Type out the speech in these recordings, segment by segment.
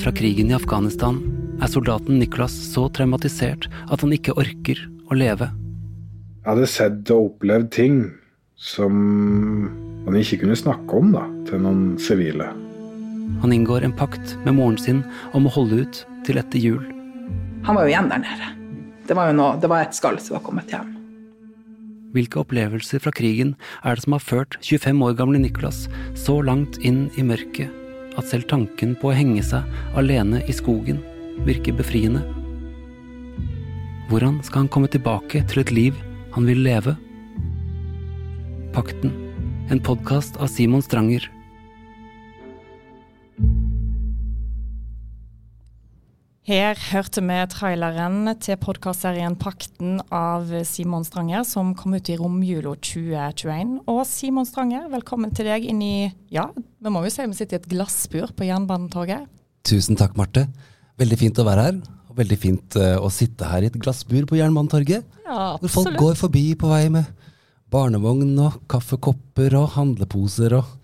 Fra krigen i Afghanistan er soldaten Niklas så traumatisert at han ikke orker å leve. Jeg hadde sett og opplevd ting som han ikke kunne snakke om da, til noen sivile. Han inngår en pakt med moren sin om å holde ut til etter jul. Han var jo igjen der nede. Det var jo noe, det var et skall som var kommet hjem. Hvilke opplevelser fra krigen er det som har ført 25 år gamle Niklas så langt inn i mørket at selv tanken på å henge seg alene i skogen virker befriende? Hvordan skal han komme tilbake til et liv han vil leve? Pakten, en podkast av Simon Stranger. Her hørte vi traileren til podkastserien Pakten av Simon Stranger, som kom ut i romjula 2021. Og Simon Stranger, velkommen til deg inn i Ja, vi må jo si vi sitter i et glassbur på Jernbanetorget. Tusen takk, Marte. Veldig fint å være her. Og veldig fint uh, å sitte her i et glassbur på Jernbanetorget. Ja, Hvor folk går forbi på vei med barnevogn og kaffekopper og handleposer og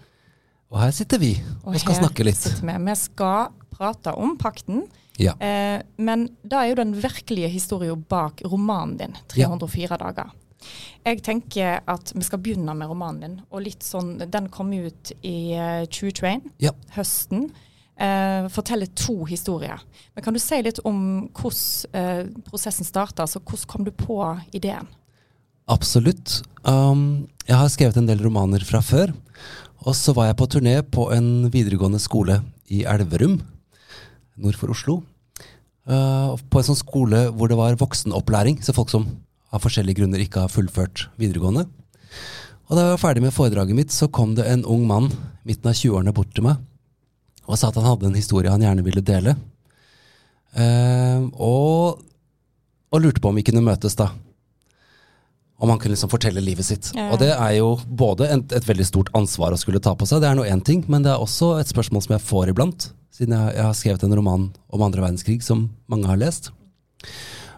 Og her sitter vi og, skal her snakke litt. Vi. vi skal prate om pakten. Ja. Eh, men da er jo den virkelige historien bak romanen din, 304 dager. Jeg tenker at vi skal begynne med romanen din. og litt sånn, Den kom ut i True 2021, Ja. høsten. Eh, forteller to historier. Men Kan du si litt om hvordan eh, prosessen starta? Altså, hvordan kom du på ideen? Absolutt. Um, jeg har skrevet en del romaner fra før. Og så var jeg på turné på en videregående skole i Elverum, nord for Oslo. Uh, på en sånn skole hvor det var voksenopplæring, så folk som av forskjellige grunner ikke har fullført videregående. Og da jeg var ferdig med foredraget mitt, så kom det en ung mann midten av 20-årene bort til meg og sa at han hadde en historie han gjerne ville dele. Uh, og, og lurte på om vi kunne møtes da om han kunne liksom fortelle livet sitt. Ja. Og det er jo både en, et veldig stort ansvar å skulle ta på seg, det er nå én ting, men det er også et spørsmål som jeg får iblant, siden jeg, jeg har skrevet en roman om andre verdenskrig som mange har lest.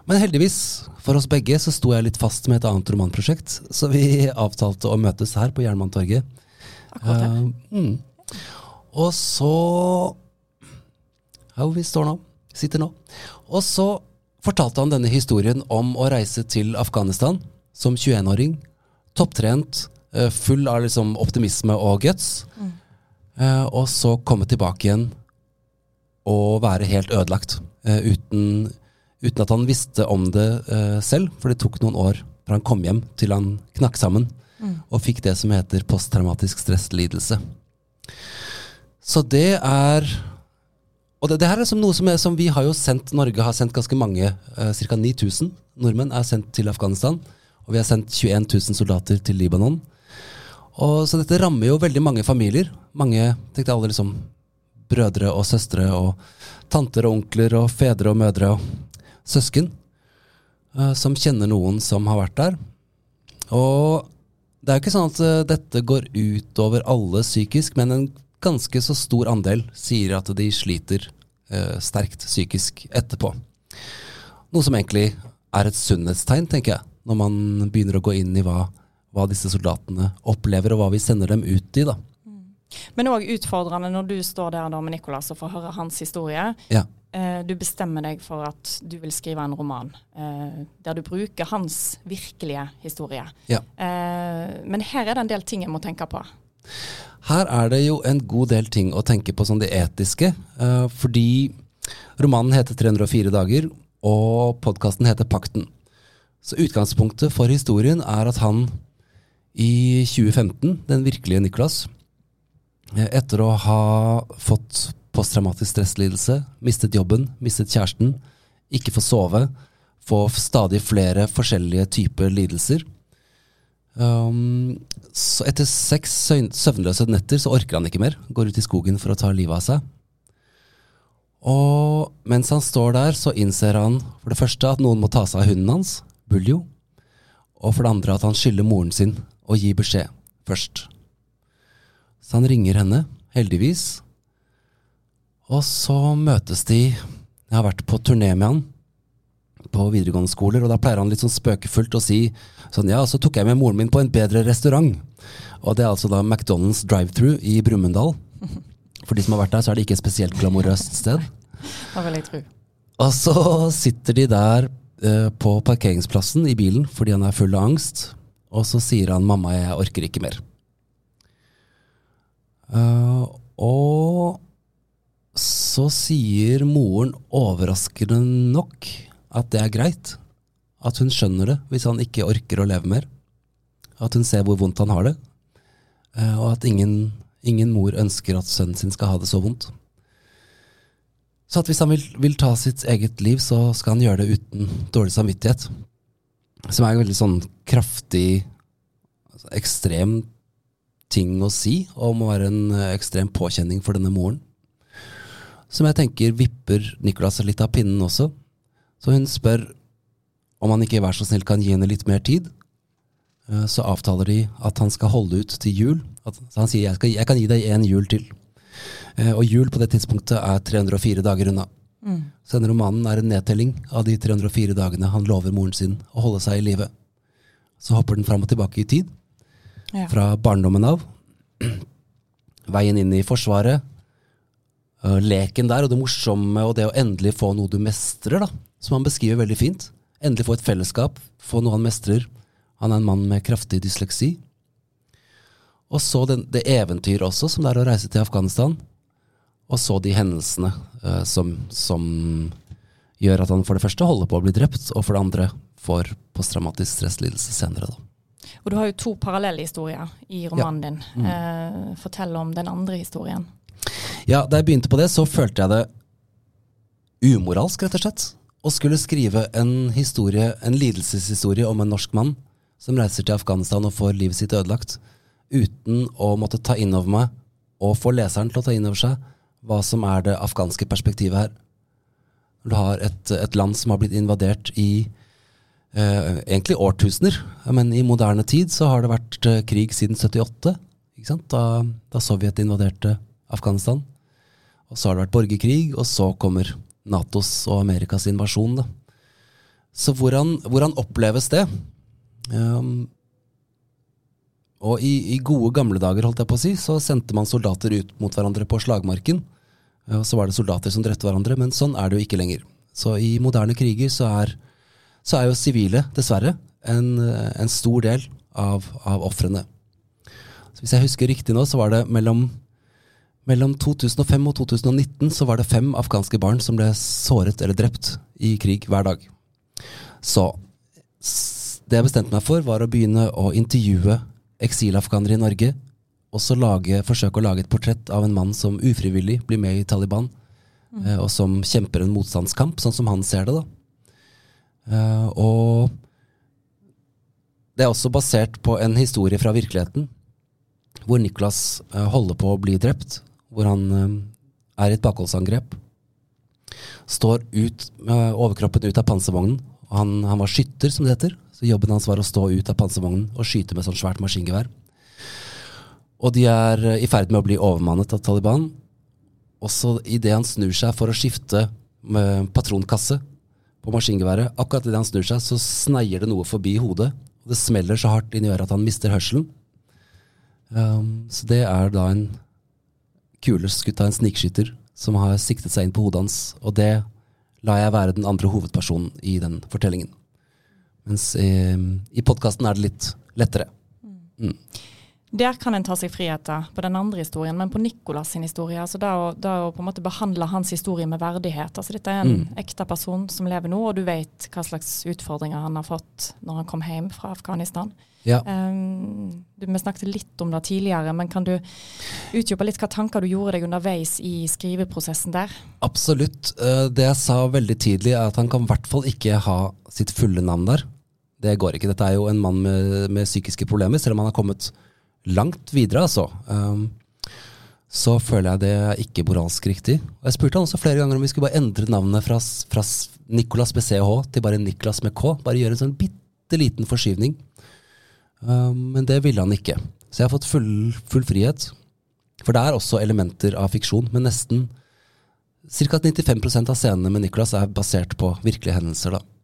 Men heldigvis, for oss begge, så sto jeg litt fast med et annet romanprosjekt, så vi avtalte å møtes her på Jernbanetorget. Eh, mm. Og så Ja, hvor vi står nå. Sitter nå. Og så fortalte han denne historien om å reise til Afghanistan som 21-åring. Topptrent, eh, full av liksom optimisme og guts. Mm. og så komme tilbake igjen og være helt ødelagt. eh, uten, uten at han visste om det eh, selv, for det tok noen år fra han kom hjem til han knakk sammen og fikk det som heter posttraumatisk stresslidelse. Så det er Og det, det her er som noe som, er, som vi har jo sendt Norge har sendt ganske mange, eh, ca. 9000 nordmenn er sendt til Afghanistan. Og vi har sendt 21 000 soldater til Libanon. Og, så dette rammer jo veldig mange familier. Mange, tenkte alle liksom brødre og søstre og tanter og onkler og fedre og mødre og søsken. uh, som kjenner noen som har vært der. Og det er jo ikke sånn at eh, dette går utover alle psykisk, men en ganske så stor andel sier at de sliter uh, sterkt psykisk etterpå. Noe som egentlig er et sunnhetstegn, tenker jeg, når man begynner å gå inn i hva, hva disse soldatene opplever, og hva vi sender dem ut i. da. Men òg utfordrende når du står der da med Nicolas og får høre hans historie. Ja. Eh, du bestemmer deg for at du vil skrive en roman eh, der du bruker hans virkelige historie. Ja. Eh, men her er det en del ting jeg må tenke på. Her er det jo en god del ting å tenke på som det etiske, fordi romanen heter 304 dager, og podkasten heter Pakten. Så utgangspunktet for historien er at han i 2015, den virkelige Nicholas, eh, etter å ha fått posttraumatisk stresslidelse, mistet jobben, mistet kjæresten, ikke få sove, få stadig flere forskjellige typer lidelser, Um, så etter seks søvnløse netter så orker han ikke mer. Går ut i skogen for å ta livet av seg. Og mens han står der, så innser han for det første at noen må ta seg av hunden hans, Buljo. Og for det andre at han skylder moren sin å gi beskjed først. Så han ringer henne, heldigvis. Og så møtes de Jeg har vært på turné med han på videregående skoler, og da pleier han litt sånn spøkefullt å si sånn Ja, så tok jeg med moren min på en bedre restaurant. Og det er altså da McDonald's drive-through i Brumunddal. For de som har vært der, så er det ikke et spesielt glamorøst sted. Det vil jeg tro. Og så sitter de der på parkeringsplassen i bilen fordi han er full av angst, og så sier han 'mamma, jeg orker ikke mer'. Uh, og så sier moren overraskende nok at det er greit. At hun skjønner det hvis han ikke orker å leve mer. At hun ser hvor vondt han har det. Uh, og at ingen, ingen mor ønsker at sønnen sin skal ha det så vondt. Så at hvis han vil, vil ta sitt eget liv, så skal han gjøre det uten dårlig samvittighet. Som er en veldig sånn kraftig, altså ekstrem ting å si, og må være en eh, ekstrem påkjenning for denne moren. Som jeg tenker vipper Nicolas litt av pinnen også. Så hun spør om han ikke vær så snill kan gi henne litt mer tid. Eh, Så avtaler de at han skal holde ut til jul. Så han sier jeg, skal, jeg kan gi deg en jul til. Eh, Og jul på det tidspunktet er 304 dager unna. Så denne romanen er en nedtelling av de 304 dagene han lover moren sin å holde seg i live. Så hopper den fram og tilbake i tid, Ja. fra barndommen av. Veien inn i Forsvaret. øh, Leken der, og det morsomme, og det å endelig få noe du mestrer, da. Som han beskriver veldig fint. Endelig få et fellesskap, få noe han mestrer. Han er en mann med kraftig dysleksi. Og så den, det eventyret også, som det er å reise til Afghanistan. Og så de hendelsene uh, som, som gjør at han for det første holder på å bli drept, og for det andre får posttraumatisk stresslidelse senere. Da. Og du har jo to parallelle historier i romanen din. Mm. Uh, fortell om den andre historien. Ja, da jeg begynte på det, så følte jeg det umoralsk, rett og slett. Å skulle skrive en historie, en lidelseshistorie om en norsk mann som reiser til Afghanistan og får livet sitt ødelagt, uten å måtte ta inn over meg, og få leseren til å ta inn over seg, hva som er det afghanske perspektivet her. Du har et, et land som har blitt invadert i eh, egentlig årtusener, men i moderne tid så har det vært eh, krig siden 78, ikke sant? Da, da Sovjet invaderte Afghanistan. Og så har det vært borgerkrig, og så kommer Natos og Amerikas invasjon. Da. Så hvordan, hvordan oppleves det? Um, og i, i gode gamle dager, holdt jeg på å si, så sendte man soldater ut mot hverandre på slagmarken. Og så var det soldater som drepte hverandre, men sånn er det jo ikke lenger. Så i moderne kriger så er, så er jo sivile, dessverre, en, en stor del av, av ofrene. Hvis jeg husker riktig nå, så var det mellom, mellom 2005 og 2019 så var det fem afghanske barn som ble såret eller drept i krig hver dag. Så det jeg bestemte meg for, var å begynne å intervjue eksilafghanere i Norge. Og så lage, forsøke å lage et portrett av en mann som ufrivillig blir med i Taliban. eh, Og som kjemper en motstandskamp, sånn som han ser det. da. Eh, og det er også basert på en historie fra virkeligheten hvor Nicholas eh, holder på å bli drept, hvor han er i et bakholdsangrep. Står ut med overkroppen ut av panservognen. Han, han var skytter, som det heter, så jobben hans var å stå ut av panservognen og skyte med sånn svært maskingevær. Og de er eh, i ferd med å bli overmannet av Taliban. Og så idet han snur seg for å skifte med patronkasse på maskingeværet, akkurat idet han snur seg, så sneier det noe forbi hodet. Og det smeller så hardt inn i øret at han mister hørselen. Um, så det er da en kule skutt av en snikskytter som har siktet seg inn på hodet hans. Og det lar jeg være den andre hovedpersonen i den fortellingen. Mens i, i podkasten er det litt lettere. Der kan en ta seg friheter på den andre historien, men på Nicolas sin historie, altså det å, det å på en måte behandle hans historie med verdighet. altså Dette er en ekte person som lever nå, og du vet hva slags utfordringer han har fått når han kom hjem fra Afghanistan. Ja. Um, du, vi snakket litt om det tidligere, men kan du utdype litt hva tanker du gjorde deg underveis i skriveprosessen der? Absolutt. Eh, Det jeg sa veldig tidlig, er at han kan i hvert fall ikke ha sitt fulle navn der. Det går ikke. Dette er jo en mann med, med psykiske problemer, selv om han har kommet langt videre, altså. Um, så føler jeg det ikke moralsk riktig. Og jeg spurte han også flere ganger om vi skulle bare endre navnet fra, fra Nicolas med CH til bare Niklas med K. Bare gjøre en sånn bitte liten forskyvning. Um, men det ville han ikke. Så jeg har fått full, full frihet. For det er også elementer av fiksjon, men nesten ca. 95% av scenene med Nicolas er basert på virkelige hendelser. da.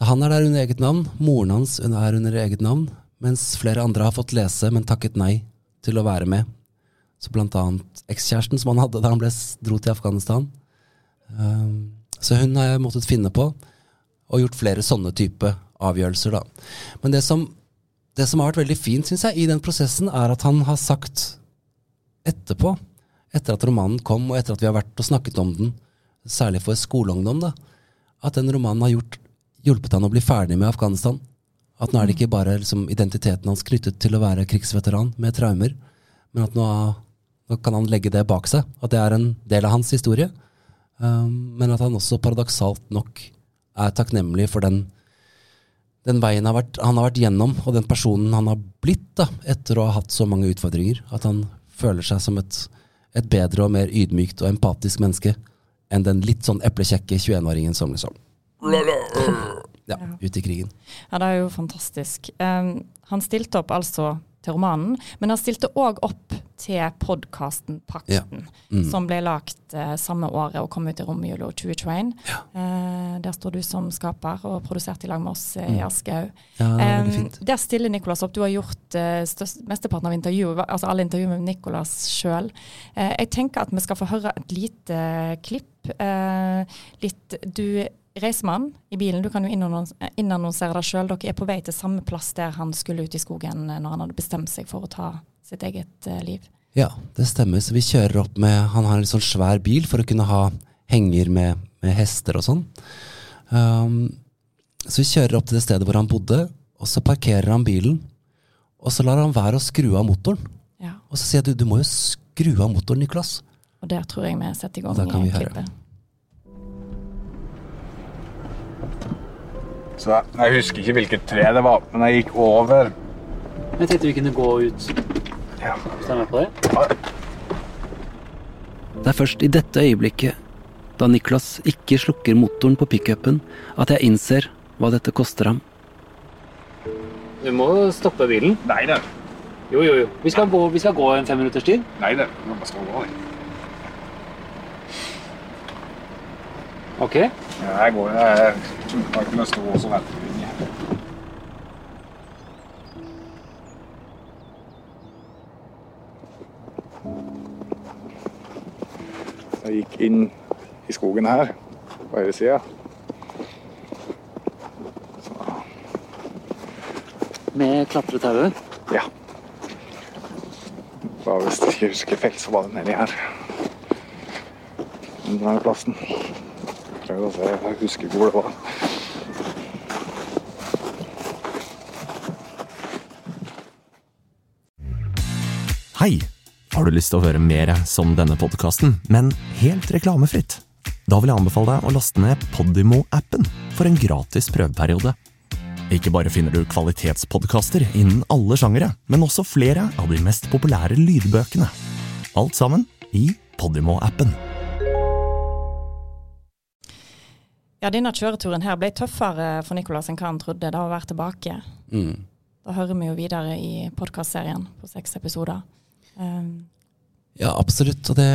Så Han er der under eget navn, moren hans er under eget navn, mens flere andre har fått lese, men takket nei til å være med. Så blant annet ekskjæresten som han hadde da han ble, dro til Afghanistan. Um, så hun har jeg måttet finne på, og gjort flere sånne type avgjørelser, da. Men det som, det som har vært veldig fint, syns jeg, i den prosessen, er at han har sagt etterpå, etter at romanen kom, og etter at vi har vært og snakket om den, særlig for skoleungdom, da, at den romanen har gjort, hjulpet han å bli ferdig med Afghanistan. At nå er det ikke bare liksom, identiteten hans knyttet til å være krigsveteran med traumer, men at nå, nå, kan han legge det bak seg. At det er en del av hans historie. Um, men at han også paradoksalt nok er takknemlig for den, den veien han har, vært, han har vært gjennom, og den personen han har blitt da, etter å ha hatt så mange utfordringer. At han føler seg som et, et bedre og mer ydmykt og empatisk menneske enn den litt sånn eplekjekke 21-åringen som liksom ja, ute i krigen. Ja, det er jo fantastisk. Um, han stilte opp altså til romanen, men han stilte òg opp til podkasten Pakten, Ja. Mm. som ble lagt uh, samme året og kom ut i romjula 2021. Ja. Uh, der står du som skaper og produsert i lag med oss uh, i. Aschehoug. Ja, Um, der stiller Nicolas opp. Du har gjort størst, mesteparten av intervjuet, altså alle intervjuer med Nicolas sjøl. Jeg tenker at vi skal få høre et lite klipp. Litt Du reiser med i bilen, du kan jo innannonsere deg sjøl. Dere er på vei til samme plass der han skulle ut i skogen eh, når han hadde bestemt seg for å ta sitt eget eh, liv. Ja, det stemmer. Så vi kjører opp med Han har en sånn svær bil for å kunne ha henger med, med hester og sånn. Um, så vi kjører opp til det stedet hvor han bodde, og så parkerer han bilen. Og så lar han være å skru av motoren. Ja, Og så sier jeg du, du må jo skru av motoren, Niklas. og der tror jeg vi setter i gang eh, klippet. Så jeg, jeg husker ikke hvilket tre det var, men jeg gikk over. Jeg tenkte vi kunne gå ut. Ja. Stemmer er på det? Ja. Det er først i dette øyeblikket, da Niklas ikke slukker motoren på pickupen, at jeg innser hva dette koster ham. Du må stoppe bilen. Nei det. Jo, jo, jo. Vi skal gå, vi skal gå en fem minutters tid. Nei det. Vi skal gå. Ok. Ja, jeg går. Jeg har ikke lyst til å gå så veldig lenge. Jeg gikk inn i skogen her, på høyre side. Med klatretauet. Ja. Bare hvis jeg ikke husker feil, så var det nedi her. Denne plassen. Prøvde å se, jeg husker hvor det var. Hei! Har du lyst til å høre mer som denne podkasten, men helt reklamefritt? Da vil jeg anbefale deg å laste ned Podimo-appen for en gratis prøveperiode. Ikke bare finner du kvalitetspodkaster innen alle sjangere, men også flere av de mest populære lydbøkene. Alt sammen i Podimo-appen. Ja, denne kjøreturen her ble tøffere for Nicolas enn hva han trodde da å være tilbake. Mm. Da hører vi jo videre i podkastserien på seks episoder. Um, Ja, absolutt. Og det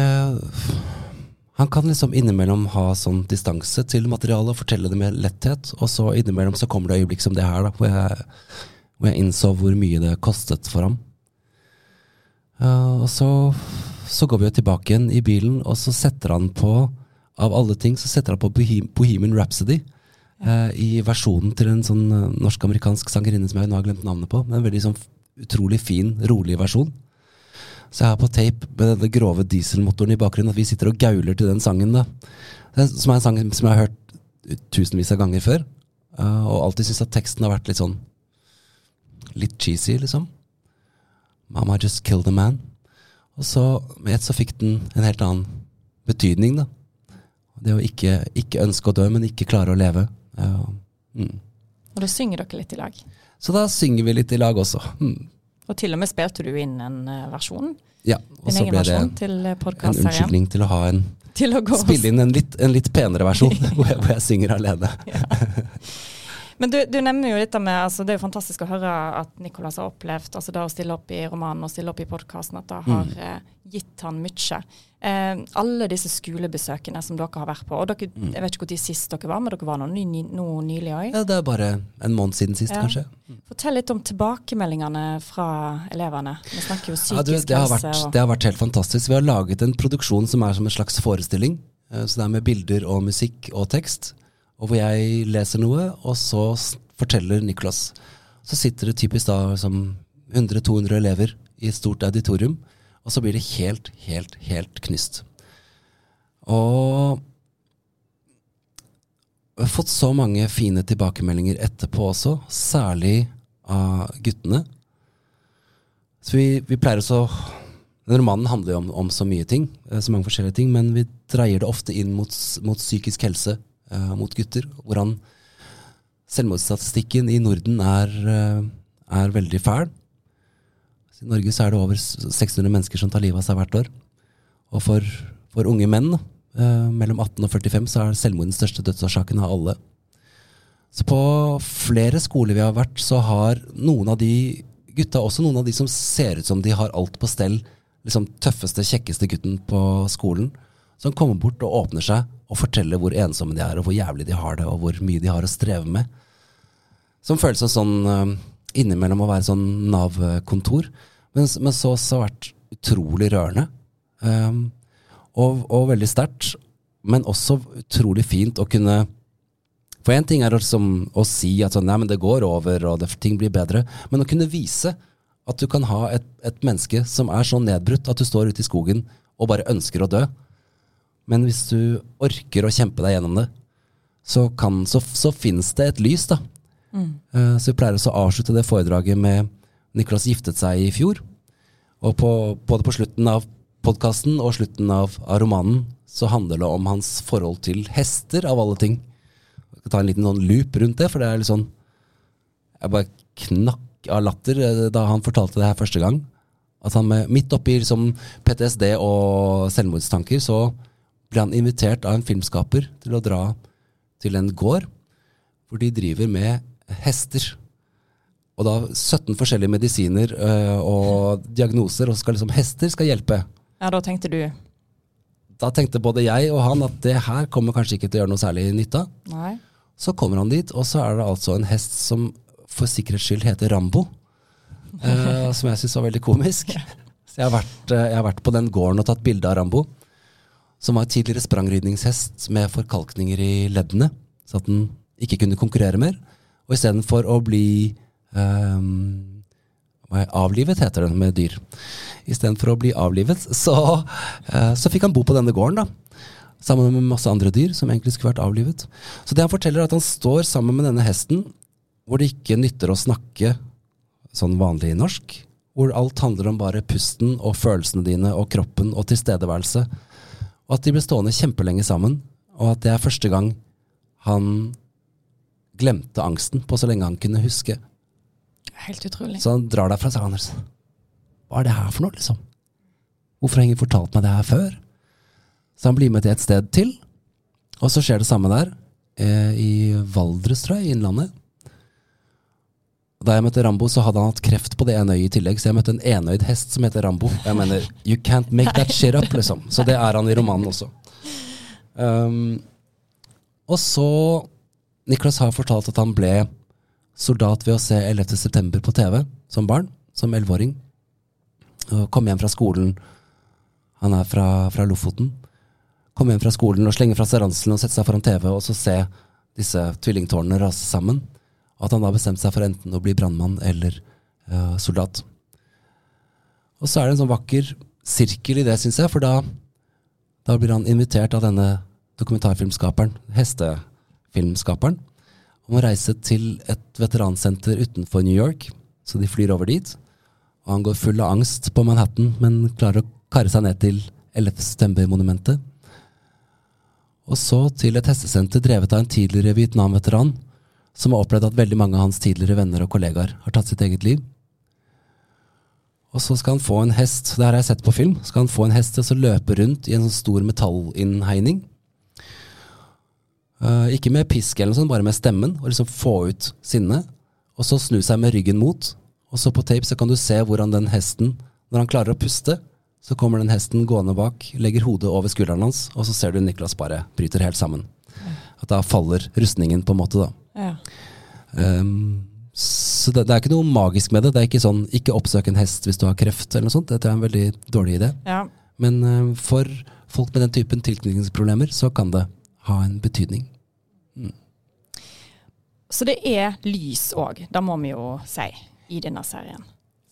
Han kan liksom innimellom ha sånn distanse til materialet og fortelle det med letthet, og så innimellom så kommer det øyeblikk som det her, da, hvor jeg, hvor jeg innså hvor mye det kostet for ham. Uh, og så, så går vi jo tilbake igjen i bilen, og så setter han på, av alle ting, så setter han på Bohem Bohemian Rhapsody. eh, I versjonen til en sånn eh, norsk-amerikansk sangerinne som jeg nå har glemt navnet på. Men en veldig sånn utrolig fin, rolig versjon. Så jeg har på tape med denne grove dieselmotoren i bakgrunnen at vi sitter og gauler til den sangen. da. Som er en sang som jeg har hørt tusenvis av ganger før. Uh, og alltid syns at teksten har vært litt sånn Litt cheesy, liksom. Mama just killed a man. Og så med ett så fikk den en helt annen betydning, da. Det å ikke, ikke ønske å dø, men ikke klare å leve. Ja, mm. Og da synger dere litt i lag. Så da synger vi litt i lag også. Mm. Og til og med spilte du inn en eh, versjon, Ja, og så ble det versjon, en unnskyldning til å ha en Til å gå Spille inn en litt, en litt penere versjon, hvor jeg, hvor jeg synger alene. Men du, du nevner jo litt med altså Det er jo fantastisk å høre at Nicolas har opplevd altså det å stille opp i romanen og stille opp i podkasten, at det har Mm. eh, gitt han mye. Eh, alle disse skolebesøkene som dere har vært på, og dere, Mm. jeg vet ikke når sist dere var, men dere var nå, ny, ny, nylig òg. Ja, det er bare en måned siden sist, Ja. kanskje. Fortell litt om tilbakemeldingene fra elevene. Vi snakker jo Ja, du, psykisk det, har helse. og- det har vært helt fantastisk. Vi har laget en produksjon som er som en slags forestilling. eh, Så det er med bilder og musikk og tekst. Og hvor jeg leser noe, og så forteller Nicholas. Så sitter det typisk da som 100-200 elever i et stort auditorium, og så blir det helt, helt, helt knust. Og vi har fått så mange fine tilbakemeldinger etterpå også, særlig av guttene. Så vi, vi pleier også Den romanen handler jo om, om så mye ting, eh, så mange forskjellige ting, men vi dreier det ofte inn mot, mot psykisk helse, uh, mot gutter. Hvordan selvmordsstatistikken i Norden er, uh, er veldig fæl. I Norge så er det over 600 mennesker som tar livet av seg hvert år. Og for, for unge menn eh, mellom 18 og 45 så er selvmord den største dødsårsaken av alle. Så på flere skoler vi har vært, så har noen av de gutta, også noen av de som ser ut som de har alt på stell, liksom tøffeste, kjekkeste gutten på skolen, som kommer bort og åpner seg og forteller hvor ensomme de er, og hvor jævlig de har det, og hvor mye de har å streve med. Som føles som sånn eh, innimellom å være sånn Nav-kontor, men, men så vært utrolig rørende. Um, og, og veldig sterkt, men også utrolig fint å kunne For én ting er som, å si at sånn, nei, men det går over, og det, ting blir bedre. Men å kunne vise at du kan ha et, et menneske som er så nedbrutt at du står ute i skogen og bare ønsker å dø. Men hvis du orker å kjempe deg gjennom det, så, kan, så, så finnes det et lys, da. Eh, så vi pleier også å avslutte det foredraget med Niklas giftet seg i fjor. Og på, både på slutten av podkasten og slutten av, av romanen så handler det om hans forhold til hester, av alle ting. Jeg skal ta en liten sånn loop rundt det, for det er litt sånn Jeg bare knakk av latter eh, da han fortalte det her første gang. At han med, midt oppi liksom, PTSD og selvmordstanker, så ble han invitert av en filmskaper til å dra til en gård hvor de driver med hester. Og da 17 forskjellige medisiner øh, og diagnoser, og skal liksom hester skal hjelpe. Ja, da tenkte du Da tenkte både jeg og han at det her kommer kanskje ikke til å gjøre noe særlig nytte. Så kommer han dit, og så er det altså en hest som for sikkerhets skyld heter Rambo. øh, som jeg syns var veldig komisk. Så jeg har, vært, eh, jeg har vært på den gården og tatt bilde av Rambo. Som var tidligere sprangridningshest med forkalkninger i leddene. Så at den ikke kunne konkurrere mer. Og istedenfor å bli um, avlivet, heter det med dyr. Istedenfor å bli avlivet, så, uh, så fikk han bo på denne gården. da Sammen med masse andre dyr som egentlig skulle vært avlivet. Så det han forteller er at han står sammen med denne hesten, hvor det ikke nytter å snakke sånn vanlig norsk. Hvor alt handler om bare pusten og følelsene dine og kroppen og tilstedeværelse. Og at de ble stående kjempelenge sammen, og at det er første gang han glemte angsten på så lenge han kunne huske. Helt utrolig. Så han drar derfra og sier Anders, hva er det her for noe, liksom? Hvorfor har ingen fortalt meg det her før? Så han blir med til et sted til, og så skjer det samme der, eh, i Valdres, tror jeg, i Innlandet. Da jeg møtte Rambo, så hadde han hatt kreft på det ene øyet i tillegg, så jeg møtte en enøyd hest som heter Rambo. Jeg mener, you can't make that shit up, liksom. Så det er han i romanen også. Um, og så Niklas har fortalt at han ble soldat ved å se 11. september på TV som barn, som 11-åring. Kom hjem fra skolen. Han er fra, fra Lofoten. Kom hjem fra skolen og slenge fra seg ranselen og sette seg foran TV og så se disse tvillingtårnene rase sammen. Og at han da bestemte seg for enten å bli brannmann eller uh, soldat. Og så er det en sånn vakker sirkel i det, syns jeg, for da, da blir han invitert av denne dokumentarfilmskaperen, hestefilmskaperen, om å reise til et veteransenter utenfor New York. Så de flyr over dit. Og han går full av angst på Manhattan, men klarer å karre seg ned til 11. september-monumentet. Og så til et hestesenter drevet av en tidligere Vietnam-veteran, som har opplevd at veldig mange av hans tidligere venner og kollegaer har tatt sitt eget liv. Og så skal han få en hest, det har jeg sett på film, skal han få en hest til å løpe rundt i en sånn stor metallinnhegning. Eh, ikke med pisk eller noe sånt, bare med stemmen, og liksom få ut sinnet. Og så snu seg med ryggen mot, og så på tape så kan du se hvordan den hesten, når han klarer å puste, så kommer den hesten gående bak, legger hodet over skulderen hans, og så ser du Niklas bare bryter helt sammen. At da faller rustningen, på en måte, da. Ja. Um, så det, det er ikke noe magisk med det. Det er ikke sånn 'ikke oppsøk en hest hvis du har kreft', eller noe sånt. Det er en veldig dårlig idé. ja. Men uh, for folk med den typen tilknytningsproblemer, så kan det ha en betydning. Så det er lys òg, det må vi jo si, i denne serien.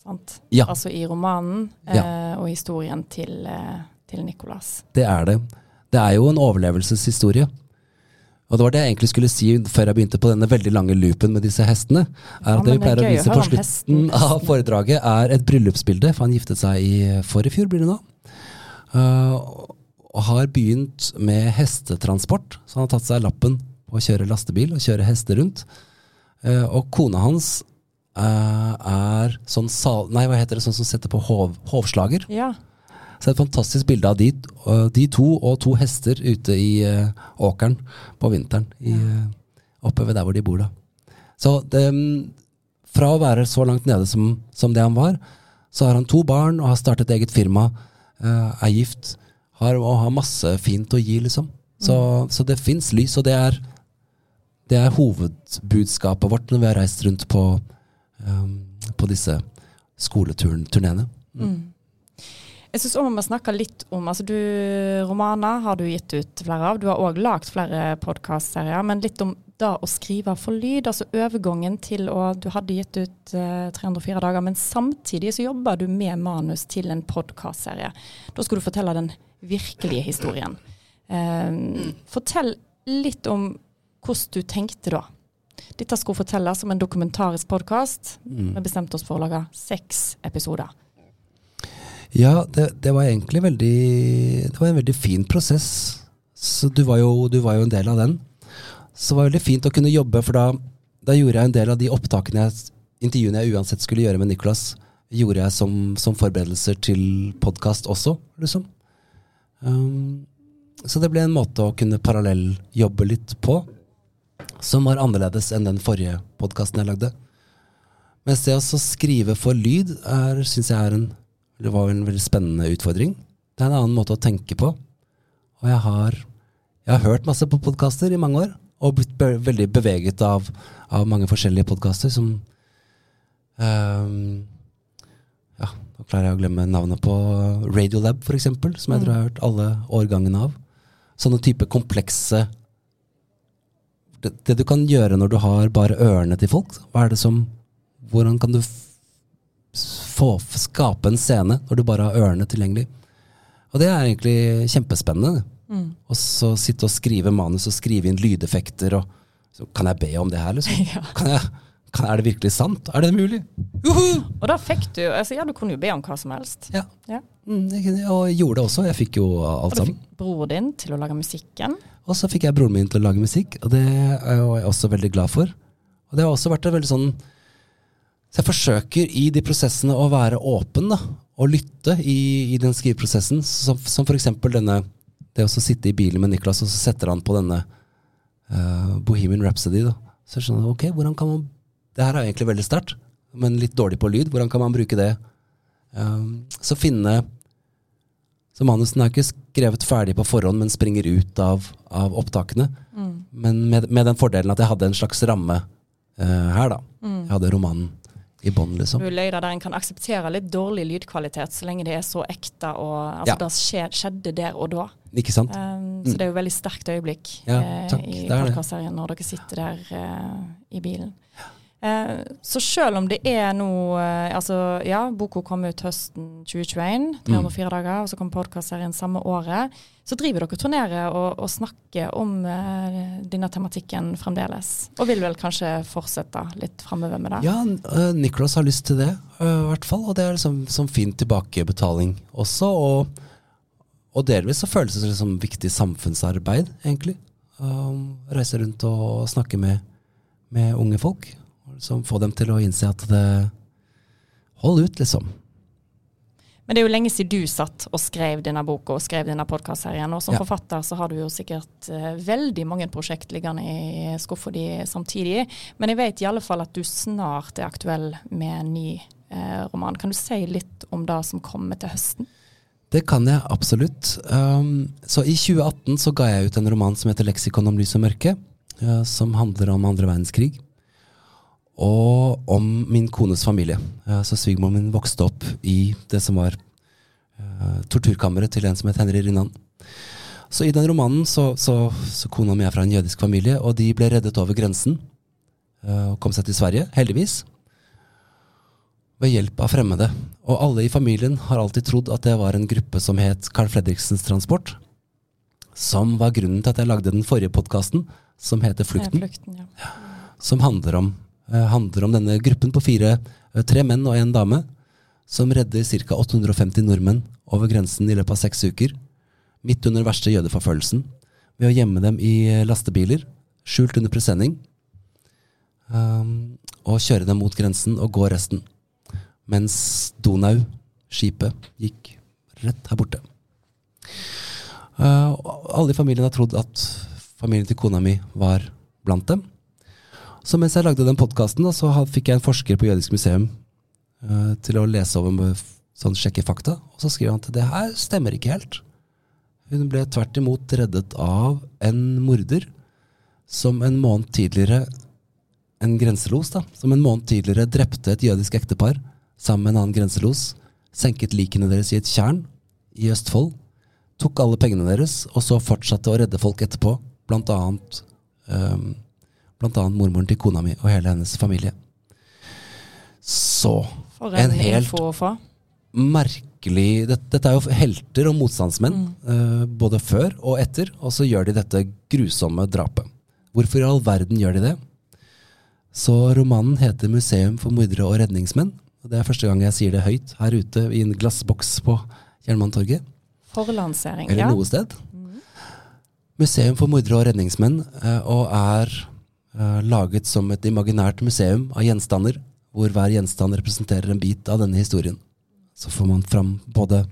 Sant? Ja. Altså i romanen eh, og historien til, eh, til Nicolas. Det er det. Det er jo en overlevelseshistorie. Og det var det jeg egentlig skulle si før jeg begynte på denne veldig lange loopen med disse hestene. Er Ja, at det vi pleier er å vise på slutten av foredraget, er et bryllupsbilde, for han giftet seg i forrige fjor, blir det nå. Uh, og har begynt med hestetransport, så han har tatt seg lappen på å kjøre lastebil og kjøre hester rundt. Uh, og kona hans uh, er sånn sal... Nei, hva heter det, sånn som setter på hov, hovslager. Ja. Så det er et fantastisk bilde av de, uh, de to og to hester ute i åkeren på vinteren. I, oppe ved der hvor de bor, da. Så det, mm, fra å være så langt nede som, som det han var, så har han to barn og har startet eget firma, er gift har, og har masse fint å gi, liksom. Så, så det fins lys, og det er, det er hovedbudskapet vårt når vi har reist rundt på, um, på disse skoleturneene. Jeg syns òg vi må snakke litt om altså du, Romaner har du gitt ut flere av. Du har òg lagd flere podkastserier. Men litt om det å skrive for lyd. Altså overgangen til å Du hadde gitt ut eh, 304 dager, men samtidig så jobber du med manus til en podkastserie. Da skal du fortelle den virkelige historien. Eh, fortell litt om hvordan du tenkte da. Dette skulle fortelles som en dokumentarisk podkast. Vi bestemte oss for å lage seks episoder. Ja, det, det var egentlig veldig Det var en veldig fin prosess. Så du var, jo, du var jo en del av den. Så det var veldig fint å kunne jobbe, for da, da gjorde jeg en del av de opptakene jeg, intervjuene jeg uansett skulle gjøre med Nicolas, gjorde jeg som, som forberedelser til podkast også, liksom. Um, så det ble en måte å kunne parallelljobbe litt på, som var annerledes enn den forrige podkasten jeg lagde. Mens det å skrive for lyd er, synes jeg er en var en veldig spennende utfordring. Det er en annen måte å tenke på. Og jeg har, jeg har hørt masse på podkaster i mange år, og blitt be veldig beveget av, av mange forskjellige podkaster som ehm, Klarer jeg å glemme navnet på Radiolab, eksempel, som jeg tror jeg har hørt alle årgangene av. Sånne type komplekse det, det du kan gjøre når du har bare ørene til folk. Hva er det som Hvordan kan du få, skape en scene når du bare har ørene tilgjengelig. Og det er egentlig kjempespennende. Og så sitte og skrive manus og skrive inn lydeffekter. Og, så kan jeg be om det her, liksom? Ja. Kan jeg, er det virkelig sant? Er det mulig? Uhu! Og da fikk du altså Ja, du kunne jo be om hva som helst. Ja. Ja. Mm, jeg og gjorde det også. Jeg fikk jo alt sammen. Og du fikk bror din til å lage musikken. Og så fikk jeg broren min til å lage musikk, og det er jeg også veldig glad for. Og det har også vært veldig sånn Så jeg forsøker i de prosessene å være åpen, da. Og lytte i, i den skriveprosessen. Som, som for eksempel denne Det å sitte i bilen med Niklas, og så setter han på denne uh, Bohemian Rhapsody, da. Så jeg skjønner, ok, hvordan kan man Det her er egentlig veldig sterkt, men litt dårlig på lyd. Hvordan kan man bruke det? Um, så finne så manusen er ikke skrevet ferdig på forhånd, men springer ut av, av opptakene. Men med, med den fordelen at jeg hadde en slags ramme uh, her, da. Jeg hadde romanen i bånn, liksom. Løyder der en kan akseptere litt dårlig lydkvalitet, så lenge det er så ekte og altså, Ja. det skje, skjedde der og da. Ikke sant? Um, så det er jo veldig sterkt øyeblikk Ja, eh, i er podkastserien når dere sitter der uh, i bilen. Eh, så selv om det er noe eh, Altså, ja, boka kom ut høsten 2021, Mm. 304 dager, og så kom podkastserien samme året. Så driver dere turnerer og, og snakker om uh, denne tematikken fremdeles. Og vil vel kanskje fortsette litt framover med det? Ja, uh, Nicholas har lyst til det, i hvert fall. Og det er liksom som fin tilbakebetaling også. Og, og delvis så føles det som viktig samfunnsarbeid, egentlig. Um, reise rundt og snakke med, med unge folk. Liksom få dem til å innse at det Hold ut, liksom. Men det er jo lenge siden du satt og skrev denne boka og skrev denne podkastserien. Og som Ja. forfatter så har du jo sikkert uh, veldig mange prosjekt liggende i skuffa di samtidig. Men jeg vet i alle fall at du snart er aktuell med en ny uh, roman. Kan du si litt om det som kommer til høsten? Det kan jeg absolutt. Um, så i 2018 så ga jeg ut en roman som heter 'Leksikon om lys og mørke', uh, som handler om andre verdenskrig. Og om min kones familie. Så svigermoren min vokste opp i det som var uh, torturkammeret til en som het Henry Rinnan. Så i den romanen så, så, så kona mi er fra en jødisk familie, og de ble reddet over grensen uh, og kom seg til Sverige, heldigvis ved hjelp av fremmede. Og alle i familien har alltid trodd at det var en gruppe som het Carl Fredriksens Transport. Som var grunnen til at jeg lagde den forrige podkasten, som heter Flukten. Eh, Flukten ja. Som handler om, eh, handler om denne gruppen på fire, eh, tre menn og en dame, som redder ca. 850 nordmenn over grensen i løpet av seks uker. Midt under verste jødeforfølgelsen. Ved å gjemme dem i eh, lastebiler, skjult under presenning. Um, og kjøre dem mot grensen og gå resten mens Donau, skipet, gikk rett her borte. Uh, alle i familien har trodd at familien til kona mi var blant dem. Så mens jeg lagde den podkasten, så fikk jeg en forsker på Jødisk museum uh, til å lese over sånn sjekke fakta, og så skriver han at det her stemmer ikke helt. Hun ble tvert imot reddet av en morder som en måned tidligere en grenselos da, som en måned tidligere drepte et jødisk ektepar sammen med en annen grenselos, senket likene deres i et tjern i Østfold, tok alle pengene deres, og så fortsatte å redde folk etterpå, blant annet, øhm, blant annet mormoren til kona mi og hele hennes familie. Så For En helt- merkelig dette, dette er jo helter og motstandsmenn, øh, både før og etter, og så gjør de dette grusomme drapet. Hvorfor i all verden gjør de det? Så romanen heter 'Museum for mordere og redningsmenn'. og Det er første gang jeg sier det høyt her ute i en glassboks på Jernbanetorget, Forlansering. eller Ja. noe sted. Museum for mordere og redningsmenn, uh, og er laget som et imaginært museum av gjenstander, hvor hver gjenstand representerer en bit av denne historien. Så får man fram både,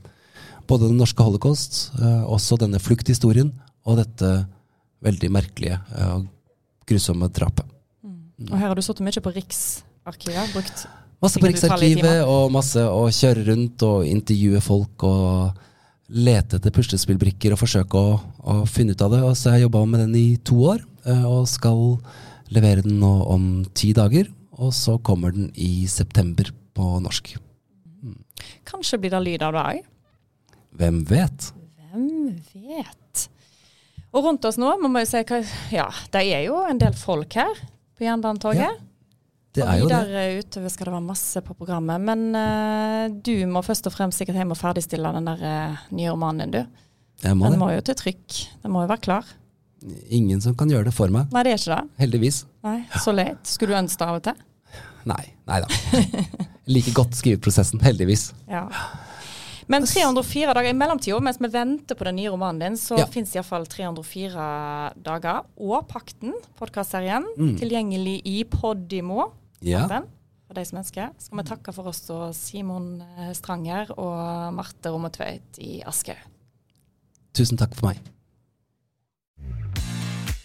både den norske holocaust, eh, også denne flukthistorien, og dette veldig merkelige eh, og grusomme drapet. Og her har du sittet mye på Riksarkivet. Brukt Masse på Riksarkivet, og masse å kjøre rundt og intervjue folk og lete etter puslespillbrikker og forsøke å, å finne ut av det. Og så har jeg jobba med den i to år, eh, og skal levere den nå om ti dager. Og så kommer den i september på norsk. Kanskje blir det lyd av det òg? Hvem vet? Hvem vet? Og rundt oss nå, må vi jo si hva Ja, det er jo en del folk her på Jernbanetorget. Det og er jo det. videre utover skal det være masse på programmet. Men uh, du må først og fremst sikkert hjem og ferdigstille den der uh, nye romanen din, du. Jeg må Den det. må jo til trykk. Den må jo være klar. Ingen som kan gjøre det for meg. Nei, det er ikke det. Heldigvis. Nei, Så leit. Skulle du ønske det av og til? Nei. Nei da. Like godt skriveprosessen. Heldigvis. Ja. Men 304 dager i mellomtida, mens vi venter på den nye romanen din, så Ja. det iallfall 304 dager og Pakten, podkastserien, Mm. tilgjengelig i Podimo. Ja. For de som ønsker. Skal vi takke for oss og Simon eh, Stranger og Marte Rommetveit i Aschehoug. Tusen takk for meg.